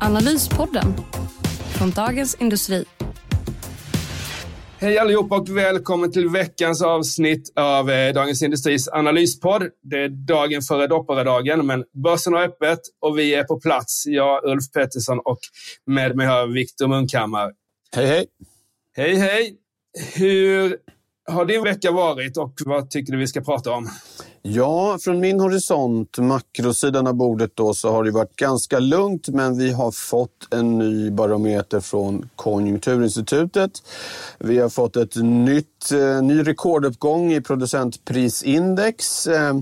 Analyspodden från Dagens Industri. Hej allihopa och välkommen till veckans avsnitt av eh, Dagens Industris analyspodd. Det är dagen före dopparedagen, men börsen har öppet och vi är på plats. Jag, Ulf Pettersson och med mig har Viktor Munkhammar. Hej, hej. Hej, hej. Hur har din vecka varit och vad tycker du vi ska prata om? Ja, från min horisont, makrosidan av bordet då, så har det varit ganska lugnt men vi har fått en ny barometer från Konjunkturinstitutet. Vi har fått ett nytt, eh, ny rekorduppgång i producentprisindex. Eh,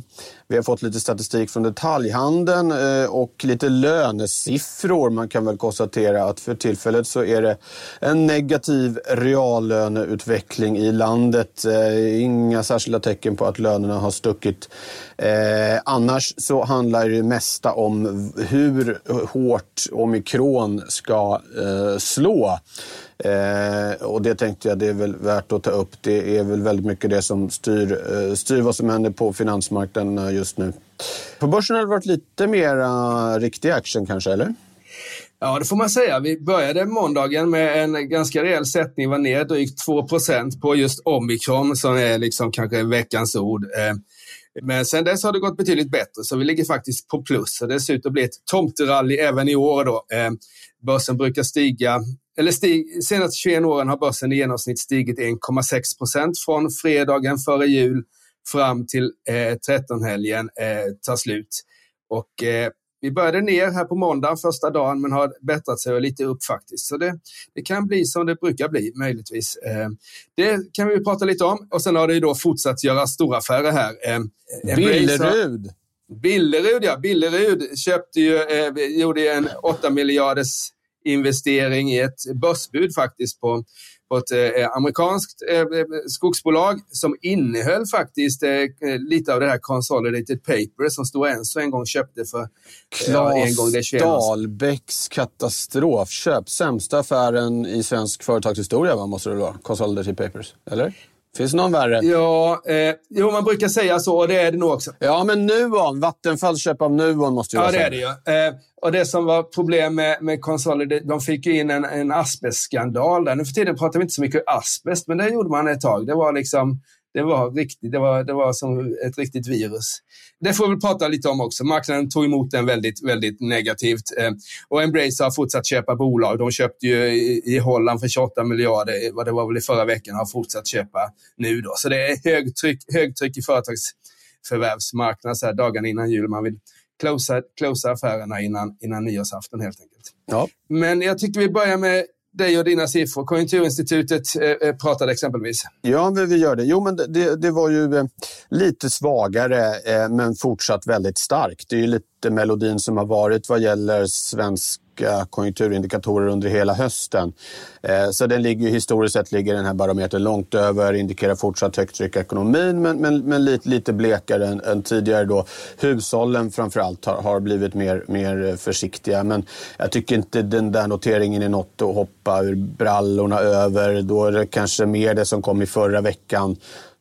vi har fått lite statistik från detaljhandeln eh, och lite lönesiffror. Man kan väl konstatera att för tillfället så är det en negativ reallöneutveckling i landet. Eh, inga särskilda tecken på att lönerna har stuckit. Eh, annars så handlar det mesta om hur hårt omikron ska slå. Eh, och det tänkte jag det är väl värt att ta upp. Det är väl väldigt mycket det som styr, eh, styr vad som händer på finansmarknaden eh, just nu. På börsen har det varit lite mer eh, riktig action kanske, eller? Ja, det får man säga. Vi började måndagen med en ganska rejäl sättning, var ner drygt 2% på just omikron som är liksom kanske veckans ord. Eh, men sen dess har det gått betydligt bättre, så vi ligger faktiskt på plus. Och det ser ut att bli ett tomterally även i år. Då. Börsen brukar stiga eller stig, senaste 21 åren har börsen i genomsnitt stigit 1,6 procent från fredagen före jul fram till eh, 13-helgen eh, tar slut. Och eh, vi började ner här på måndag första dagen men har bättrat sig lite upp faktiskt. Så det, det kan bli som det brukar bli möjligtvis. Eh, det kan vi prata lite om och sen har det då fortsatt göra stora affärer här. Eh, Billerud! Billerud ja, Billerud köpte ju, eh, gjorde en 8 miljarders investering i ett börsbud faktiskt på, på ett eh, amerikanskt eh, skogsbolag som innehöll faktiskt eh, lite av det här Consolidated Paper som Stora Enso en gång köpte för Claes en gång det Dahlbäcks katastrofköp. Sämsta affären i svensk företagshistoria va, måste det vara. Consolidated Papers, eller? Finns det någon värre? Ja, eh, jo, man brukar säga så och det är det nog också. Ja, men Nuon. Vattenfalls köp av Nuon måste ju vara Ja, det är det ju. Eh, och det som var problem med, med Consolid, de fick ju in en, en asbestskandal där. Nu för tiden pratar vi inte så mycket asbest, men det gjorde man ett tag. Det var liksom det var, riktigt, det var, det var som ett riktigt virus. Det får vi prata lite om också. Marknaden tog emot den väldigt, väldigt negativt. Eh, och Embracer har fortsatt köpa bolag. De köpte ju i, Holland för 28 miljarder, vad det var väl i förra veckan, har fortsatt köpa nu. Då. Så det är högtryck, högtryck i företagsförvärvsmarknaden så här dagarna innan jul. Man vill closea, closea affärerna innan, innan nyårsafton helt enkelt. Ja. Men jag tycker vi börjar med dig och dina siffror. Konjunkturinstitutet eh, eh pratade exempelvis. Ja, vi gör det. Jo, men det, det var ju eh, lite svagare, eh, men fortsatt väldigt starkt. Det är ju lite melodin som har varit vad gäller svensk olika konjunkturindikatorer under hela hösten. Eh, så den ligger, historiskt sett ligger den här barometern långt över, indikerar fortsatt högt tryck i ekonomin men, men, men lite, lite blekare än, än tidigare. Då. Hushållen framförallt har, har blivit mer, mer försiktiga men jag tycker inte den där noteringen är något att hoppa ur brallorna över. Då är det kanske mer det som kom i förra veckan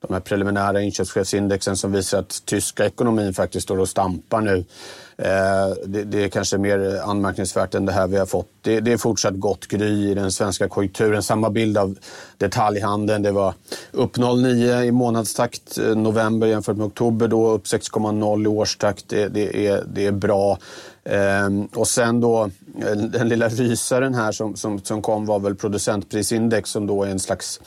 de här preliminära inköpschefsindexen som visar att tyska ekonomin faktiskt står och stampar nu. Eh, det, det, är kanske mer anmärkningsvärt än det här vi har fått. Det, det, är fortsatt gott gry i den svenska konjunkturen. Samma bild av detaljhandeln. Det var upp 0,9 i månadstakt eh, november jämfört med oktober. Då upp 6,0 i årstakt. Det, det, är, det är bra. Ehm, och sen då eh, den lilla rysaren här som, som, som kom var väl producentprisindex som då är en slags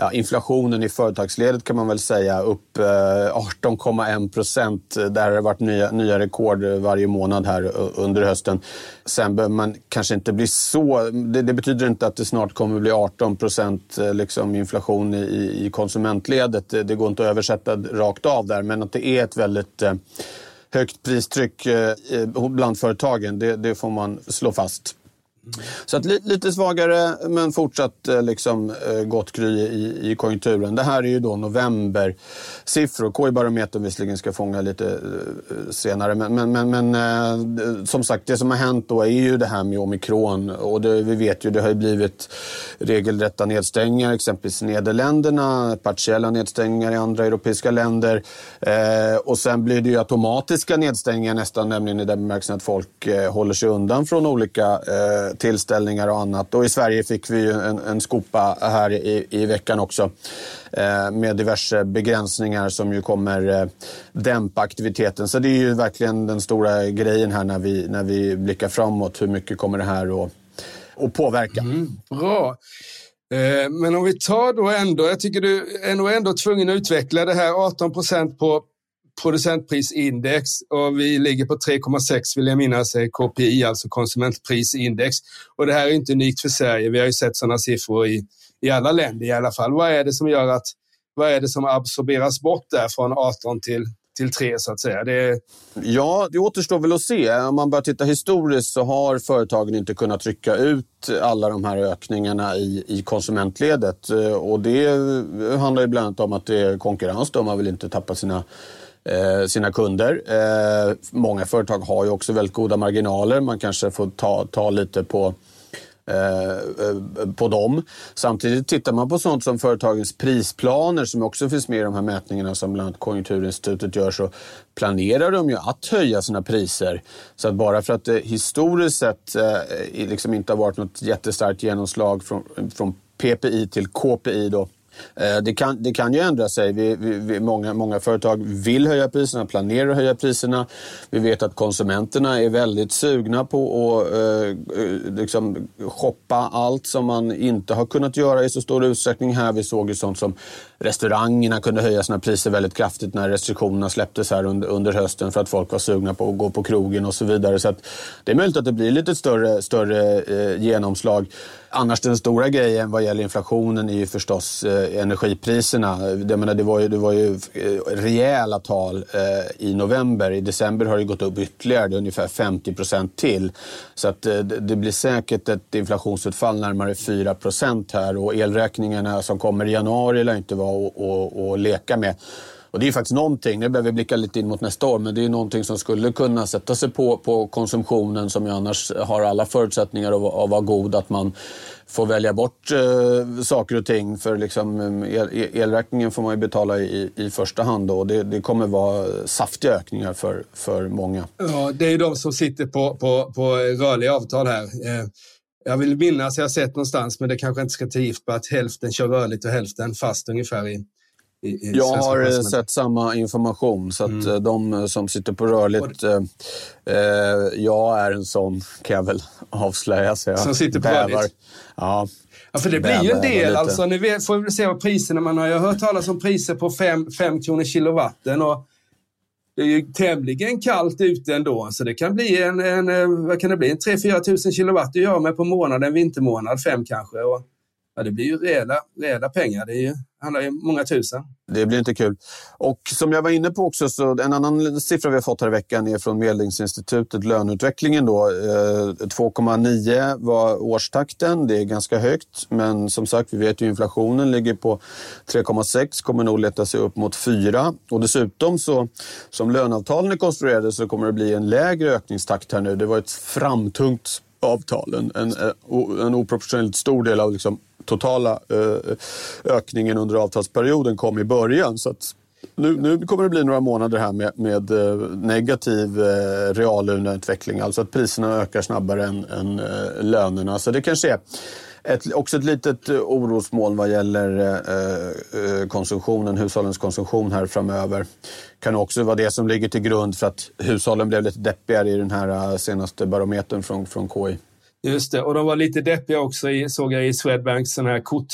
ja, inflationen i företagsledet kan man väl säga upp eh, 18,1 procent. Där har det varit nya, nya rekord varje månad här under hösten. Sen behöver man kanske inte bli så... Det, det betyder inte att det snart kommer bli 18 procent eh, liksom inflation i, i konsumentledet. Det, det, går inte att översätta rakt av där, men att det är ett väldigt eh, högt pristryck eh, bland företagen, det, det får man slå fast. Så att li, lite svagare men fortsatt eh, liksom, eh, gott kry i, i konjunkturen. Det här är ju då novembersiffror. KI-barometern visserligen ska fånga lite eh, senare. Men, men, men, men som sagt, det som har hänt då är ju det här med omikron. Och det, vi vet ju, det har ju blivit regelrätta nedstängningar, exempelvis i Nederländerna, partiella nedstängningar i andra europeiska länder. Eh, och sen blir det ju automatiska nedstängningar nästan, nämligen i den bemärkelsen att folk håller sig undan från olika tillställningar och annat. Och i Sverige fick vi ju en, en skopa här i, i veckan också eh, med diverse begränsningar som ju kommer eh, dämpa aktiviteten. Så det är ju verkligen den stora grejen här när vi, när vi blickar framåt. Hur mycket kommer det här att, att påverka? Mm, bra. Eh, men om vi tar då ändå, jag tycker du är nog ändå tvungen att utveckla det här 18 procent på producentprisindex och vi ligger på 3,6 vill jag minnas är KPI, alltså konsumentprisindex. Och det här är inte unikt för Sverige. Vi har ju sett sådana siffror i, i alla länder i alla fall. Vad är det som gör att vad är det som absorberas bort där från 18 till, till 3 så att säga? Det... Ja, det återstår väl att se. Om man börjar titta historiskt så har företagen inte kunnat trycka ut alla de här ökningarna i, i konsumentledet. Och det handlar ju bland annat om att det är konkurrens. Då. Man vill inte tappa sina Eh, sina kunder. Eh, många företag har ju också väldigt goda marginaler. Man kanske får ta, ta lite på eh, på dem. Samtidigt tittar man på sånt som företagens prisplaner som också finns med i de här mätningarna som bland annat Konjunkturinstitutet gör så planerar de ju att höja sina priser. Så att bara för att det historiskt sett liksom inte har varit något jättestarkt genomslag från, från PPI till KPI då Eh, det kan, det kan ju ändra sig. Vi, vi, många, många företag vill höja priserna, planerar att höja priserna. Vi vet att konsumenterna är väldigt sugna på att eh, eh, liksom shoppa allt som man inte har kunnat göra i så stor utsträckning här. Vi såg ju sånt som restaurangerna kunde höja sina priser väldigt kraftigt när restriktionerna släpptes här under, under hösten för att folk var sugna på att gå på krogen och så vidare. Så det är möjligt att det blir lite större, större eh, genomslag. Annars den stora grejen vad gäller inflationen är ju förstås eh, energipriserna. Jag menar, det, var ju, det var ju eh, rejäla tal eh, i november. I december har det gått upp ytterligare, det är ungefär 50 procent till. Så att, eh, det blir säkert ett inflationsutfall närmare 4 procent här och elräkningarna som kommer i januari lär inte vara att leka med. Och det är faktiskt någonting, nu behöver vi blicka lite in mot nästa år, men det är någonting som skulle kunna sätta sig på, på konsumtionen som ju annars har alla förutsättningar att, att vara god. Att man får välja bort eh, saker och ting. För liksom, eh, el, elräkningen får man ju betala i, i första hand och det, det, kommer vara saftiga ökningar för, för många. Ja, det är de som sitter på, på, på rörliga avtal här. Eh, jag vill minnas, jag har sett någonstans, men det kanske inte ska ta gift på att hälften kör rörligt och hälften fast ungefär i, i, i jag har eh, sett samma information, så att mm. Eh, de som sitter på rörligt... Eh, eh, jag är en sån, kan jag väl avslöja. Så jag som sitter på bävar. rörligt? Ja. Ja, för det blir ju en del. Alltså, vet, får vi se vad priserna man har. Jag har hört talas om priser på 5 kronor kilowatten. Och det är ju tämligen kallt ute ändå, så det kan bli en, en vad kan det bli, en 3-4 tusen kilowatt att göra med på månaden, en vintermånad, fem kanske. Och ja, det blir ju rejäla, rejäla pengar. Det är ju, handlar ju om många tusen. Det blir inte kul. Och som jag var inne på också, så en annan siffra vi har fått här i veckan är från Medlingsinstitutet, löneutvecklingen. Då, eh, 2,9 var årstakten. Det är ganska högt, men som sagt, vi vet ju inflationen ligger på 3,6, kommer nog leta sig upp mot 4. Och dessutom så, som löneavtalen är konstruerade så kommer det bli en lägre ökningstakt här nu. Det var ett framtungt avtal, en, eh, en, en oproportionerligt stor del av liksom totala eh, ökningen under avtalsperioden kom i början. Så nu, nu, kommer det bli några månader här med, med eh, negativ eh, reallöneutveckling. Alltså att priserna ökar snabbare än, än lönerna. Så det kanske är ett, också ett litet eh, orosmoln vad gäller eh, eh, eh, konsumtionen, hushållens konsumtion här framöver. kan också vara det som ligger till grund för att hushållen blev lite deppigare i den här senaste barometern från, från KI. Just det, och de var lite deppiga också, i, såg jag i Swedbanks sån här kort,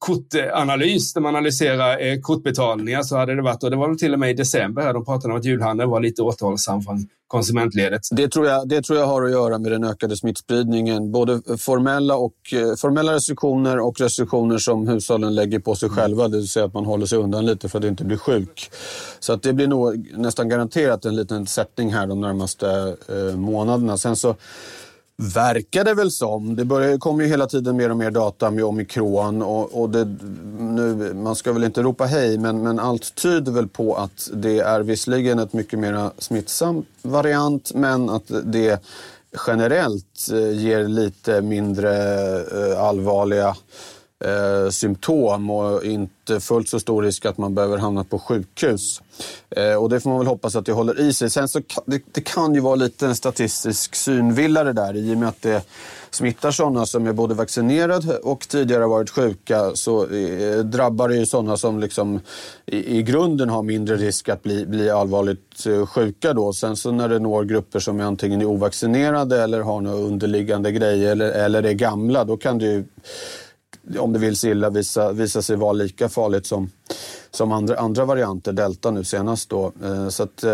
kortanalys där man analyserar eh, kortbetalningar så hade det varit, och det var väl till och med i december här, de pratade om att julhandeln var lite återhållsam från konsumentledet. Det tror, jag, det tror jag har att göra med den ökade smittspridningen. Både formella, och, eh, formella restriktioner och restriktioner som hushållen lägger på sig själva. Det vill säga att man håller sig undan lite för att inte bli sjuk. Så att det blir nog nästan garanterat en liten sättning här de närmaste eh, månaderna. Sen så verkar det väl som. Det börjar, kommer ju hela tiden mer och mer data med omikron. Och, och det, nu, man ska väl inte ropa hej, men, men allt tyder väl på att det är visserligen ett mycket mer smittsam variant, men att det generellt eh, ger lite mindre eh, allvarliga eh, symptom och inte fullt så stor risk att man behöver hamna på sjukhus. Eh, och det får man väl hoppas att det håller i sig. Sen så det, det kan ju vara lite en statistisk synvilla det där i och med att det smittar sådana som är både vaccinerade och tidigare varit sjuka så eh, drabbar det ju sådana som liksom i, i, grunden har mindre risk att bli, bli allvarligt eh, sjuka då. Sen så när det når grupper som är antingen är ovaccinerade eller har några underliggande grejer eller, eller är gamla, då kan det ju om det vill sig illa, visa, visa sig vara lika farligt som, som andra, andra varianter, delta nu senast. Då. Eh, så att, eh,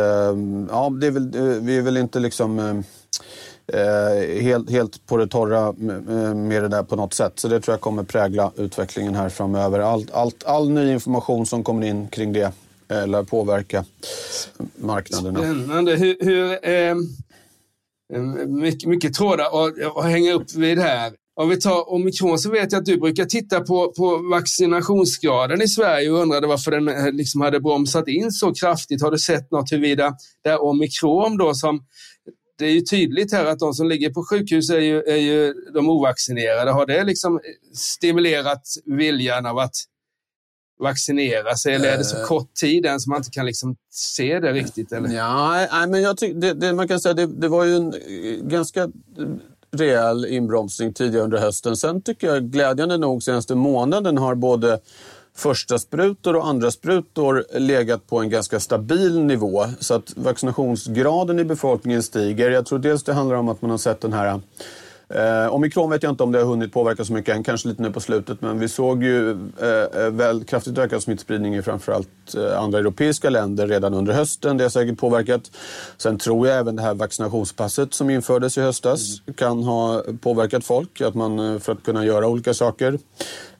ja, det är väl, eh, vi är väl inte liksom helt, helt på det torra med det där på något sätt. Så det tror jag kommer prägla utvecklingen här framöver. Allt, allt, all ny information som kommer in kring det eller påverka marknaderna. Spännande. Hur, hur eh, mycket, mycket trådar att hänga upp vid här. Om vi tar omikron så vet jag att du brukar titta på, på vaccinationsgraden i Sverige och undrade varför den eh, liksom hade bromsat in så kraftigt. Har du sett något huruvida det är omikron då som det är ju tydligt här att de som ligger på sjukhus är ju, är ju de ovaccinerade. Har det liksom stimulerat viljan av att vaccinera sig eller är det så eh. kort tid än så man inte kan liksom se det riktigt? Eller? Ja, nej, men jag tycker det, det, man kan säga det, det var ju en ganska rejäl inbromsning tidigare under hösten. Sen tycker jag glädjande nog senaste månaden har både första sprutor och andra sprutor legat på en ganska stabil nivå. Så att vaccinationsgraden i befolkningen stiger. Jag tror dels det handlar om att man har sett den här Eh, omikron vet jag inte om det har hunnit påverka så mycket än, kanske lite nu på slutet. Men vi såg ju eh, eh, väl kraftigt ökad smittspridning i framförallt eh, andra europeiska länder redan under hösten. Det har säkert påverkat. Sen tror jag även det här vaccinationspasset som infördes i höstas mm. kan ha påverkat folk. Att man eh, för att kunna göra olika saker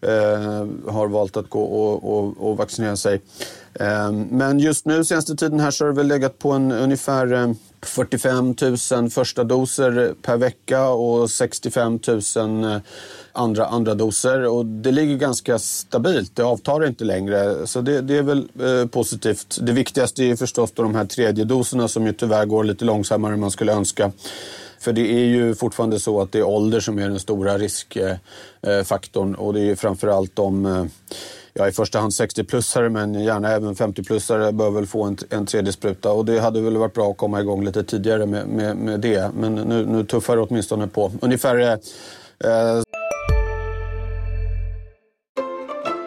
eh, har valt att gå och, och, och vaccinera sig. Eh, men just nu senaste tiden här så har det väl legat på en ungefär 45 000 första doser per vecka och 65 000 eh, andra, andra doser. Och det ligger ganska stabilt, det avtar inte längre. Så det, det är väl eh, positivt. Det viktigaste är förstås då de här tredje doserna som ju tyvärr går lite långsammare än man skulle önska. För det är ju fortfarande så att det är ålder som är den stora riskfaktorn och det är ju framförallt de eh, ja, i första hand 60-plussare men gärna även 50-plussare bör väl få en, en tredje spruta. Och det hade väl varit bra att komma igång lite tidigare med, med, med det. Men nu, nu tuffar det åtminstone på. Ungefär... Eh,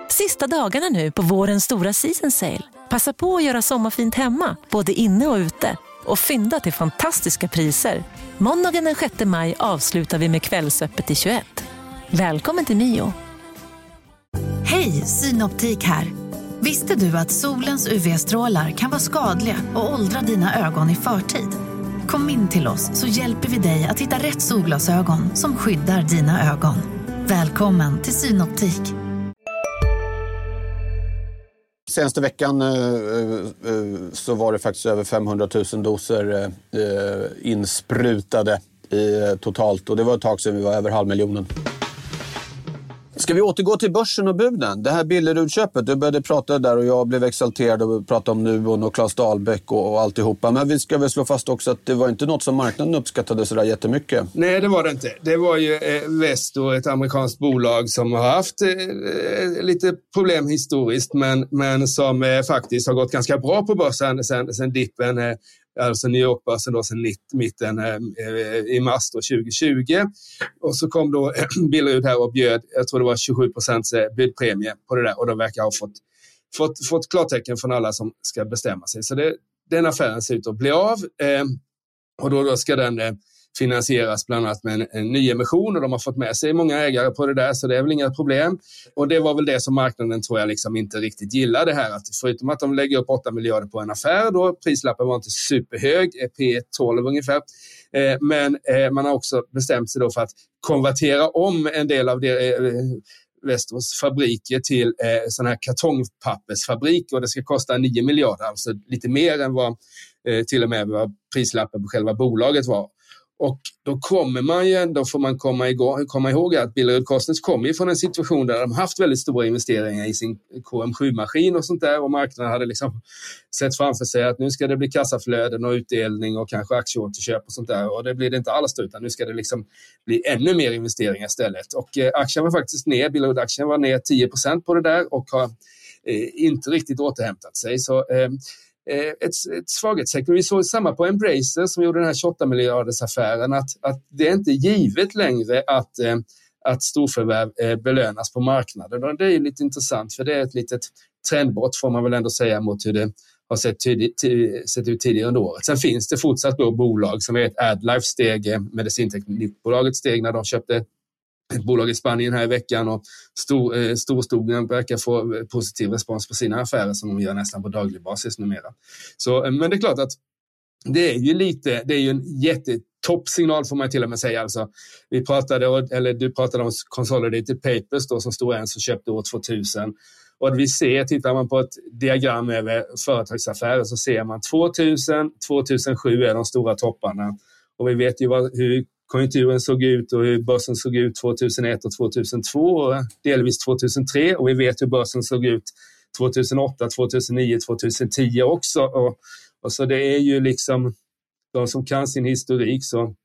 Sista dagarna nu på vårens stora season sale. Passa på att göra sommarfint hemma, både inne och ute. Och fynda till fantastiska priser. Måndagen den 6 maj avslutar vi med Kvällsöppet i 21. Välkommen till Mio. Hej, Synoptik här. Visste du att solens UV-strålar kan vara skadliga och åldra dina ögon i förtid? Kom in till oss så hjälper vi dig att hitta rätt solglasögon som skyddar dina ögon. Välkommen till Synoptik. Senaste veckan eh, eh, eh, så var det faktiskt över 500 000 doser insprutade totalt och det var ett tag sedan vi var över halvmiljonen. Ska vi återgå till börsen och buden? Det här Billerud-köpet, du började prata där och jag blev exalterad och pratade om Nuon och Claes Dahlbäck och, och alltihopa. Men vi ska väl slå fast också att det var inte något som marknaden uppskattade sådär jättemycket. Nej, det var det inte. Det var ju eh, Vestor, ett amerikanskt bolag som har haft eh, eh, lite problem historiskt, men, men som faktiskt har gått ganska bra på börsen sen, sen dippen. Alltså New York-börsen då sedan mitten eh, eh, i mars 2020. Och så kom då Billerud här och bjöd, jag tror det var 27 procents eh, budpremie på det där och de verkar ha fått, fått, fått klartecken från alla som ska bestämma sig. Så det, den affären ser ut att bli av. Eh, och då, då ska den eh, finansieras bland annat med en, en nyemission och de har fått med sig många ägare på det där så det är väl inga problem. Och det var väl det som marknaden tror jag liksom inte riktigt gillade här att förutom att de lägger upp 8 miljarder på en affär då, prislappen var inte superhög, eh, P 12 ungefär, eh, men eh, man har också bestämt sig då för att konvertera om en del av det eh, Västerås fabriker till eh, sådana här kartongpappersfabriker och det ska kosta 9 miljarder, alltså lite mer än vad eh, till och med vad prislappen på själva bolaget var och då kommer man ju ändå, får man komma, igång, komma ihåg att Billerud Korsnäs kommer ju från en situation där de haft väldigt stora investeringar i sin KM7-maskin och sånt där och marknaden hade liksom sett framför sig att nu ska det bli kassaflöden och utdelning och kanske aktieåterköp och sånt där och det blir det inte alls då, utan nu ska det liksom bli ännu mer investeringar istället. Och eh, aktien var faktiskt ner, Billerud-aktien var ner 10% på det där och har eh, inte riktigt återhämtat sig. Så Eh, Eh, ett, ett svaghetstecken. Vi såg samma på Embracer som gjorde den här 28 miljarders affären att, att det är inte givet längre att, eh, att storförvärv eh, belönas på marknaden. Och det är lite intressant för det är ett litet trendbrott får man väl ändå säga mot hur det har sett, tidigt, sett ut tidigare under året. Sen finns det fortsatt då bolag som vet AdLife steg, medicinteknikbolaget steg när de köpte ett bolag i Spanien här i veckan och stor, eh, storskogen verkar få positiv respons på sina affärer som de gör nästan på daglig basis numera. Så, eh, men det är klart att det är ju lite, det är ju en jättetoppsignal får man till och med säga. Alltså, vi pratade, eller du pratade om Consolidated Papers då, som Stora Enso köpte år 2000. Och vi ser, tittar man på ett diagram över företagsaffärer så ser man 2000, 2007 är de stora topparna. Och vi vet ju vad, hur konjunkturen såg ut och hur börsen såg ut 2001 och 2002 och delvis 2003 och vi vet hur börsen såg ut 2008, 2009, 2010 också. Och, och så det är ju liksom de som kan sin historik så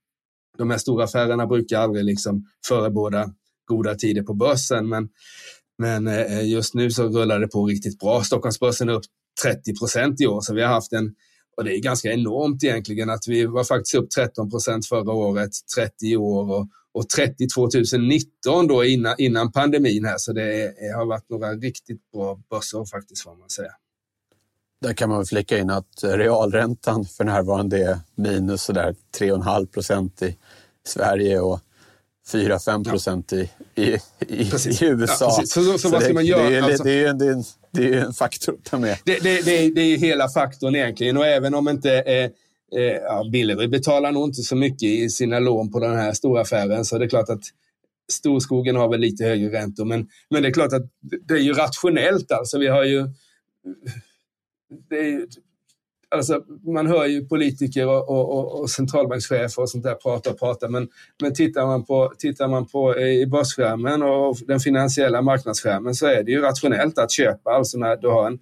de här stora affärerna brukar aldrig liksom förebåda goda tider på börsen men, men eh, just nu så rullar det på riktigt bra. Stockholmsbörsen är upp 30 procent i år så vi har haft en och det är ganska enormt egentligen att vi var faktiskt upp 13 procent förra året, 30 i år och, och 30 2019 då innan, innan pandemin här. Så det är, har varit några riktigt bra börsår. faktiskt får man säga. Där kan man flika in att realräntan för närvarande är minus 3,5 procent i Sverige och 4-5 procent ja. i, i, i, i, USA. Ja, så, så, så, vad ska det, man göra? Det är, alltså, det, är, det, är, det är en faktor att ta med. Det, det, det, det är hela faktorn egentligen och även om inte eh, eh, ja, Billerud betalar nog inte så mycket i sina lån på den här stora affären så det är klart att Storskogen har väl lite högre räntor men, men det är klart att det är ju rationellt alltså. Vi har ju det är, alltså, man hör ju politiker och, och, och centralbankschefer och sånt där prata och prata, men, men tittar man på, tittar man på eh, i börsskärmen och den finansiella marknadsskärmen så är det ju rationellt att köpa, alltså när du har en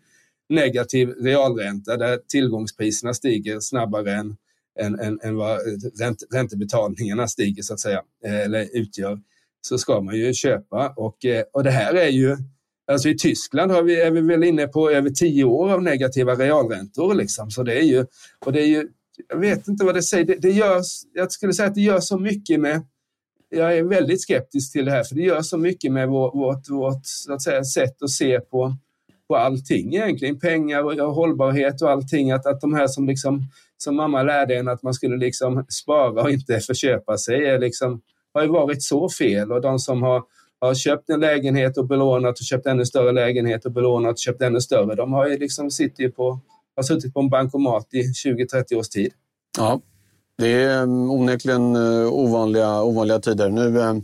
negativ realränta där tillgångspriserna stiger snabbare än, än, än, än vad ränt, räntebetalningarna stiger så att säga, eh, eller utgör, så ska man ju köpa. Och, eh, och det här är ju Alltså I Tyskland har vi, är vi väl inne på över tio år av negativa realräntor. Liksom. Så det är ju, och det är ju, jag vet inte vad det säger, det, det gör, jag skulle säga att det gör så mycket med, jag är väldigt skeptisk till det här, för det gör så mycket med vår, vårt, vårt så att säga, sätt att se på, på allting egentligen. Pengar och hållbarhet och allting. Att, att de här som, liksom, som mamma lärde en att man skulle liksom spara och inte förköpa sig är liksom, har ju varit så fel. Och de som har har köpt en lägenhet och belånat och köpt ännu större lägenhet och belånat och köpt ännu större. De har ju liksom sitter på, har suttit på en bankomat i 20-30 års tid. Ja, det är mm, onekligen eh, ovanliga, ovanliga tider. Nu, eh,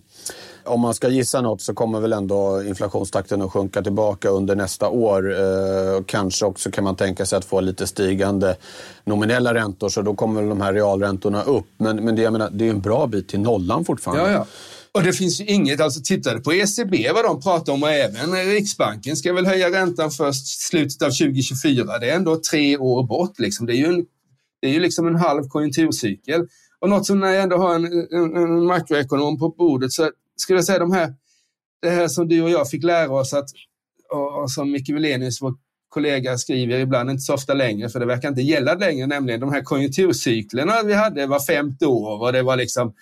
om man ska gissa något så kommer väl ändå inflationstakten att sjunka tillbaka under nästa år. Eh, kanske också kan man tänka sig att få lite stigande nominella räntor så då kommer väl de här realräntorna upp. Men, men det, jag menar, det är en bra bit till nollan fortfarande. Ja, ja. Och det finns ju inget, alltså tittade på ECB vad de pratar om och även Riksbanken ska väl höja räntan först slutet av 2024. Det är ändå tre år bort liksom. Det är ju, en, det är ju liksom en halv konjunkturcykel. Och något som när jag ändå har en, en, en makroekonom på bordet så skulle jag säga de här, det här som du och jag fick lära oss att, och, och som Micke Wilenius, vår kollega, skriver ibland, inte så ofta längre, för det verkar inte gälla längre, nämligen de här konjunkturcyklerna vi hade var femte år och det var liksom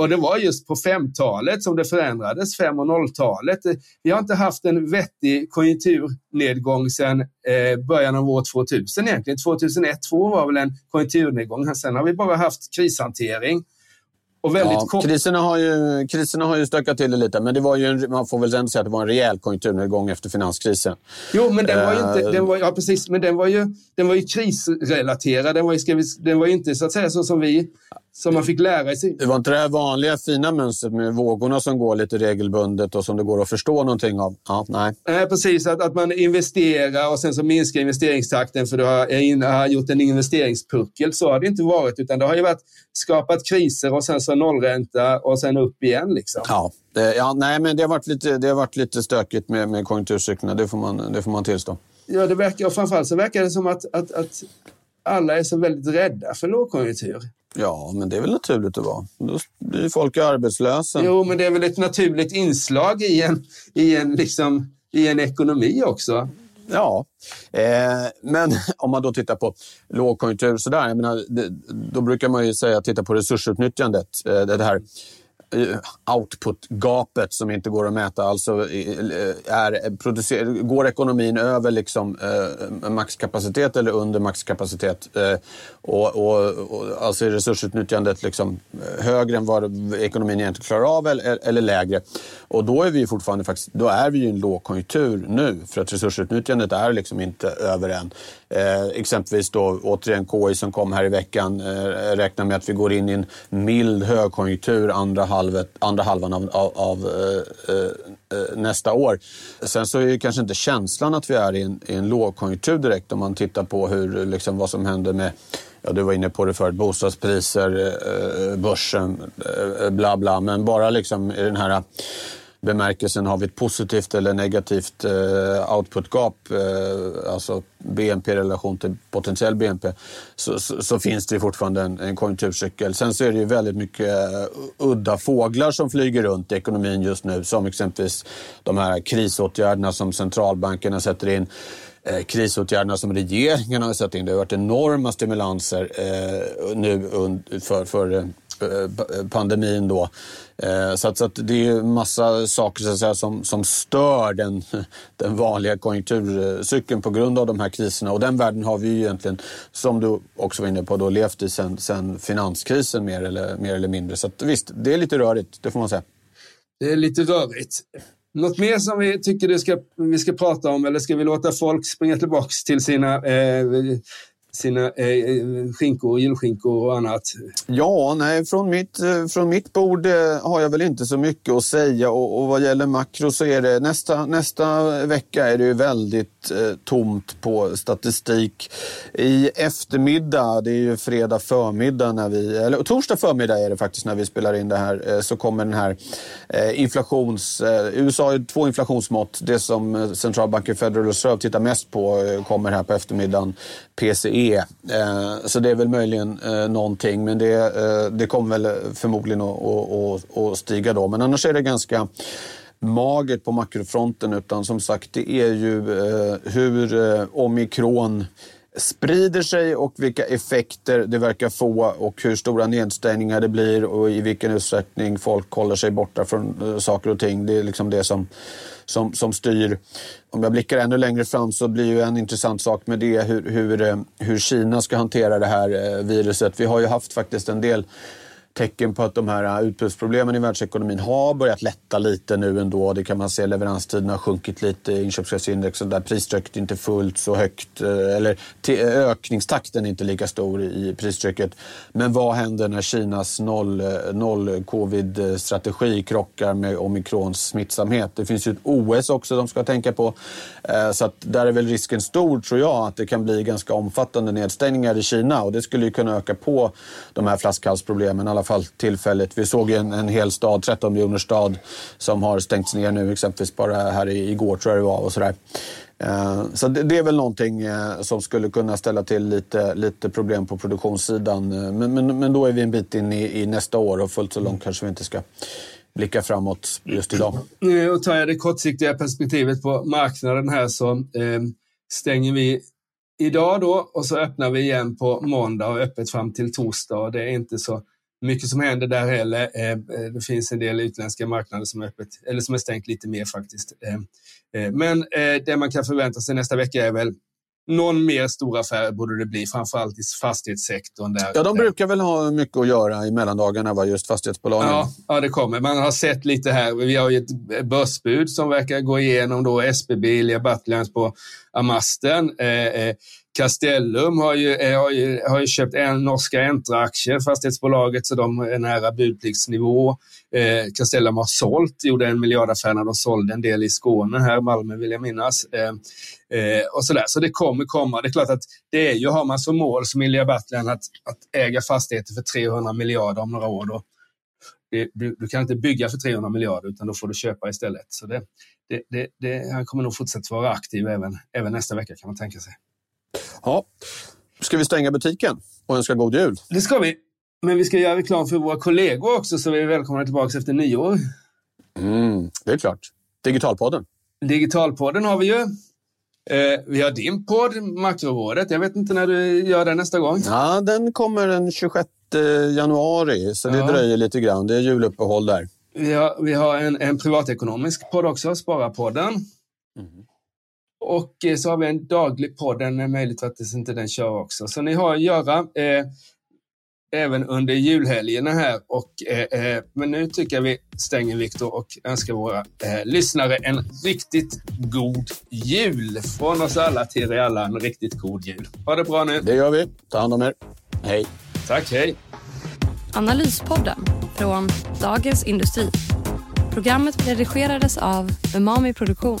och det var just på 5-talet som det förändrades, 5 och 0-talet. Vi har inte haft en vettig konjunkturnedgång sedan eh, början av år 2000 egentligen. 2001-2002 var väl en konjunkturnedgång. Sen har vi bara haft krishantering. Och väldigt ja, kort... kriserna, har ju, kriserna har ju stökat till det lite, men det var ju en, man får väl ändå säga att det var en rejäl konjunkturnedgång efter finanskrisen. Jo, men den var ju inte, den var, ja, precis, men den var ju, den var ju krisrelaterad. Den var ju, vi, den var ju inte så att säga så som vi som man fick lära sig. Det var inte det här vanliga fina mönstret med vågorna som går lite regelbundet och som det går att förstå någonting av? Ja, nej. nej precis, att, att man investerar och sen så minskar investeringstakten för du har, har gjort en investeringspuckel. Så har det inte varit, utan det har ju varit skapat kriser och sen så nollränta och sen upp igen. Liksom. Ja, det, ja, nej, men det har varit lite, det har varit lite stökigt med, med konjunkturcyklerna, det får, man, det får man tillstå. Ja, det verkar, och framförallt så verkar det som att, att, att alla är så väldigt rädda för lågkonjunktur. Ja, men det är väl naturligt att vara. Då blir folk arbetslösa. Jo, men det är väl ett naturligt inslag i en, i en, liksom, i en ekonomi också. Ja, eh, men om man då tittar på lågkonjunktur jag menar, det, då brukar man ju säga titta på resursutnyttjandet. Eh, det här Eh, output-gapet som inte går att mäta. Alltså är, går ekonomin över liksom, eh, maxkapacitet eller under maxkapacitet? Eh, och, och, och, alltså är resursutnyttjandet liksom eh, högre än vad ekonomin egentligen klarar av eller, eller lägre? Och då är vi fortfarande faktiskt, då är vi i en lågkonjunktur nu för att resursutnyttjandet är liksom inte över än. Eh, exempelvis då återigen KI som kom här i veckan eh, räknar med att vi går in i en mild högkonjunktur andra, halvet, andra halvan av, av, av eh, eh, eh, nästa år. Sen så är ju kanske inte känslan att vi är i en, i en lågkonjunktur direkt om man tittar på hur, liksom, vad som händer med Ja, du var inne på det förut, bostadspriser, eh, eh, börsen, bla bla. Men bara liksom i den här bemärkelsen har vi ett positivt eller negativt eh, output-gap, eh, alltså BNP i relation till potentiell BNP, så, så, så, finns det fortfarande en, en konjunkturcykel. Sen så är det ju väldigt mycket uh, udda fåglar som flyger runt i ekonomin just nu, som exempelvis de här krisåtgärderna som centralbankerna sätter in eh, krisåtgärderna som regeringen har satt in. Det har varit enorma stimulanser eh, nu för, för eh, pandemin. Då. Eh, så, att, så att det är massa saker så att säga, som, som stör den, den vanliga konjunkturcykeln på grund av de här kriserna. Och den världen har vi ju egentligen, som du också var inne på, då, levt i sen, sen finanskrisen mer eller, mer eller mindre. Så att, visst, det är lite rörigt, det får man säga. Det är lite rörigt. Något mer som vi tycker du ska, vi ska prata om eller ska vi låta folk springa tillbaka till sina eh, sina eh, skinkor, julskinkor och annat? Ja, nej, från mitt, eh, från mitt bord eh, har jag väl inte så mycket att säga och, och vad gäller makro så är det nästa, nästa vecka är det ju väldigt eh, tomt på statistik. I eftermiddag, det är ju fredag förmiddag när vi, eller torsdag förmiddag är det faktiskt när vi spelar in det här, eh, så kommer den här eh, inflations... Eh, USA har ju två inflationsmått. Det som centralbanken Federal Reserve tittar mest på kommer här på eftermiddagen, PCE är. Så det är väl möjligen eh, någonting, men det, eh, det kommer väl förmodligen att, att, stiga då. Men annars är det ganska magert på makrofronten utan som sagt det är ju hur omikron sprider sig och vilka effekter det verkar få och hur stora nedstängningar det blir och i vilken utsträckning folk håller sig borta från saker och ting. Det är liksom det som som, som styr. Om jag blickar ännu längre fram så blir ju en intressant sak med det hur, hur, eh, hur Kina ska hantera det här eh, viruset. Vi har ju haft faktiskt en del tecken på att de här äh, utbudsproblemen i världsekonomin har börjat lätta lite nu ändå. Det kan man se, leveranstiderna har sjunkit lite, inköpschefsindex där pristrycket inte fullt så högt, äh, eller ökningstakten är inte lika stor i pristrycket. Men vad händer när Kinas noll, noll covid-strategi krockar med omikrons smittsamhet? Det finns ju ett OS också de ska tänka på. Äh, så att där är väl risken stor, tror jag, att det kan bli ganska omfattande nedstängningar i Kina och det skulle ju kunna öka på de här flaskhalsproblemen alla fall tillfälligt. Vi såg en, en hel stad, 13 miljoner stad, som har stängts ner nu, exempelvis bara här igår tror jag det var. Och sådär. Eh, så det, är väl någonting eh, som skulle kunna ställa till lite, lite problem på produktionssidan. Eh, men, men, men då är vi en bit in i, i nästa år och fullt så långt kanske vi inte ska blicka framåt just idag. Och tar jag det kortsiktiga perspektivet på marknaden här så eh, stänger vi idag då och så öppnar vi igen på måndag och öppet fram till torsdag. Och det är inte så mycket som händer där heller. Eh, eh, det finns en del utländska marknader som är, öppet, eller som är stängt lite mer faktiskt. Eh, men det man kan förvänta sig nästa vecka är väl någon mer stor affär borde det bli, framförallt i fastighetssektorn. Där, ja, de brukar väl ha mycket att göra i mellandagarna, va? just fastighetsbolagen. Ja, ja, det kommer. Man har sett lite här. Vi har ju ett börsbud som verkar gå igenom då SBB, Ilja Batlans på Amasten. Eh, Castellum har ju, har ju, har ju köpt en norska Entra-aktier, fastighetsbolaget, så de är nära budpliktsnivå. Eh, Castellum har sålt, gjorde en miljardaffär när de sålde en del i Skåne här, Malmö vill jag minnas. Eh, eh, och så, där. så det kommer komma. Det är klart att det är ju, har man som mål som Ilja Batljan att, att äga fastigheter för 300 miljarder om några år, då, det, du, du, kan inte bygga för 300 miljarder utan då får du köpa istället. Så det, det, det, det, han kommer nog fortsätta vara aktiv även, även nästa vecka kan man tänka sig. Ja. Ska vi stänga butiken och önska god jul? Det ska vi. Men vi ska göra reklam för våra kollegor också, så vi är välkomna tillbaka efter nyår. Mm, det är klart. Digitalpodden. Digitalpodden har vi ju. Eh, vi har din podd, Makrorådet. Jag vet inte när du gör den nästa gång. Ja, den kommer den 26 januari, så det ja. dröjer lite grann. Det är juluppehåll där. Vi har, vi har en, en privatekonomisk podd också, Spararpodden. Mm. Och eh, så har vi en daglig podd, den är möjligt att inte den kör också. Så ni har att göra eh, även under julhelgerna här. Och, eh, eh, men nu tycker jag vi stänger Viktor och önskar våra eh, lyssnare en riktigt god jul. Från oss alla till er alla en riktigt god jul. Ha det bra nu. Det gör vi. Ta hand om er. Hej. Tack, hej. Analyspodden från Dagens Industri. Programmet redigerades av Umami Produktion.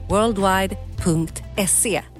worldwide.se